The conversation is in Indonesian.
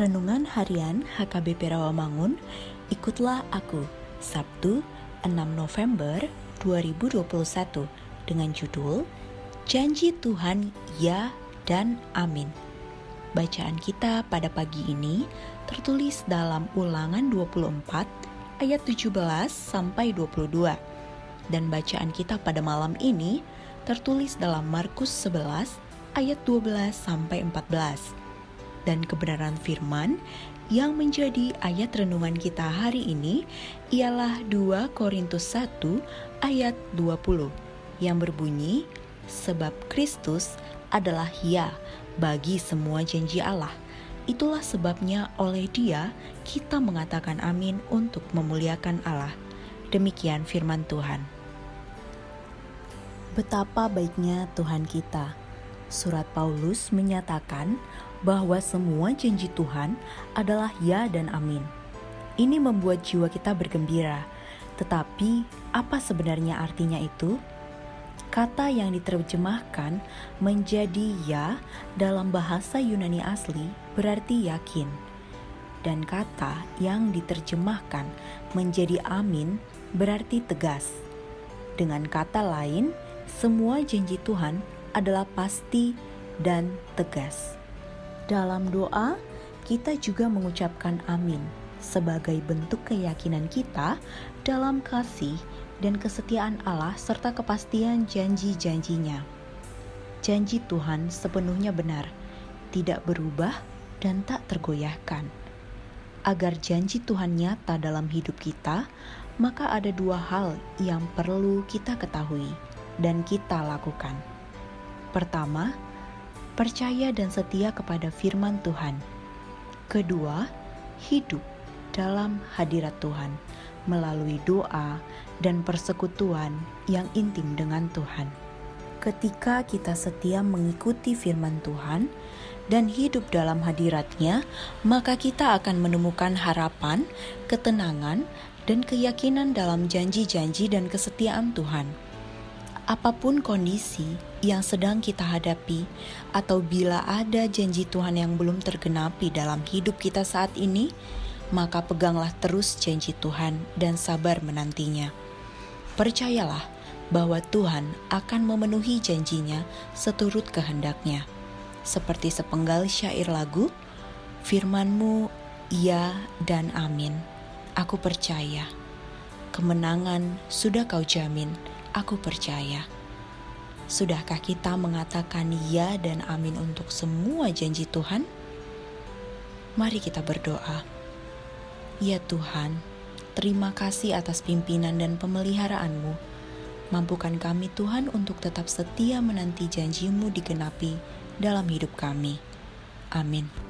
Renungan Harian HKBP Rawamangun, ikutlah aku, Sabtu 6 November 2021 dengan judul Janji Tuhan Ya dan Amin. Bacaan kita pada pagi ini tertulis dalam Ulangan 24 ayat 17 sampai 22 dan bacaan kita pada malam ini tertulis dalam Markus 11 ayat 12 sampai 14 dan kebenaran firman yang menjadi ayat renungan kita hari ini ialah 2 Korintus 1 ayat 20 yang berbunyi sebab Kristus adalah ya bagi semua janji Allah. Itulah sebabnya oleh dia kita mengatakan amin untuk memuliakan Allah. Demikian firman Tuhan. Betapa baiknya Tuhan kita. Surat Paulus menyatakan bahwa semua janji Tuhan adalah ya dan amin. Ini membuat jiwa kita bergembira. Tetapi, apa sebenarnya artinya itu? Kata yang diterjemahkan menjadi ya dalam bahasa Yunani asli berarti yakin. Dan kata yang diterjemahkan menjadi amin berarti tegas. Dengan kata lain, semua janji Tuhan adalah pasti dan tegas. Dalam doa, kita juga mengucapkan amin sebagai bentuk keyakinan kita dalam kasih dan kesetiaan Allah serta kepastian janji-janjinya. Janji Tuhan sepenuhnya benar, tidak berubah dan tak tergoyahkan. Agar janji Tuhan nyata dalam hidup kita, maka ada dua hal yang perlu kita ketahui dan kita lakukan. Pertama, percaya dan setia kepada firman Tuhan. Kedua, hidup dalam hadirat Tuhan melalui doa dan persekutuan yang intim dengan Tuhan. Ketika kita setia mengikuti firman Tuhan dan hidup dalam hadiratnya, maka kita akan menemukan harapan, ketenangan, dan keyakinan dalam janji-janji dan kesetiaan Tuhan apa pun kondisi yang sedang kita hadapi, atau bila ada janji Tuhan yang belum tergenapi dalam hidup kita saat ini, maka peganglah terus janji Tuhan dan sabar menantinya. Percayalah bahwa Tuhan akan memenuhi janjinya seturut kehendaknya. Seperti sepenggal syair lagu, firmanmu ya dan amin. Aku percaya. Kemenangan sudah kau jamin aku percaya. Sudahkah kita mengatakan ya dan amin untuk semua janji Tuhan? Mari kita berdoa. Ya Tuhan, terima kasih atas pimpinan dan pemeliharaanmu. Mampukan kami Tuhan untuk tetap setia menanti janjimu digenapi dalam hidup kami. Amin.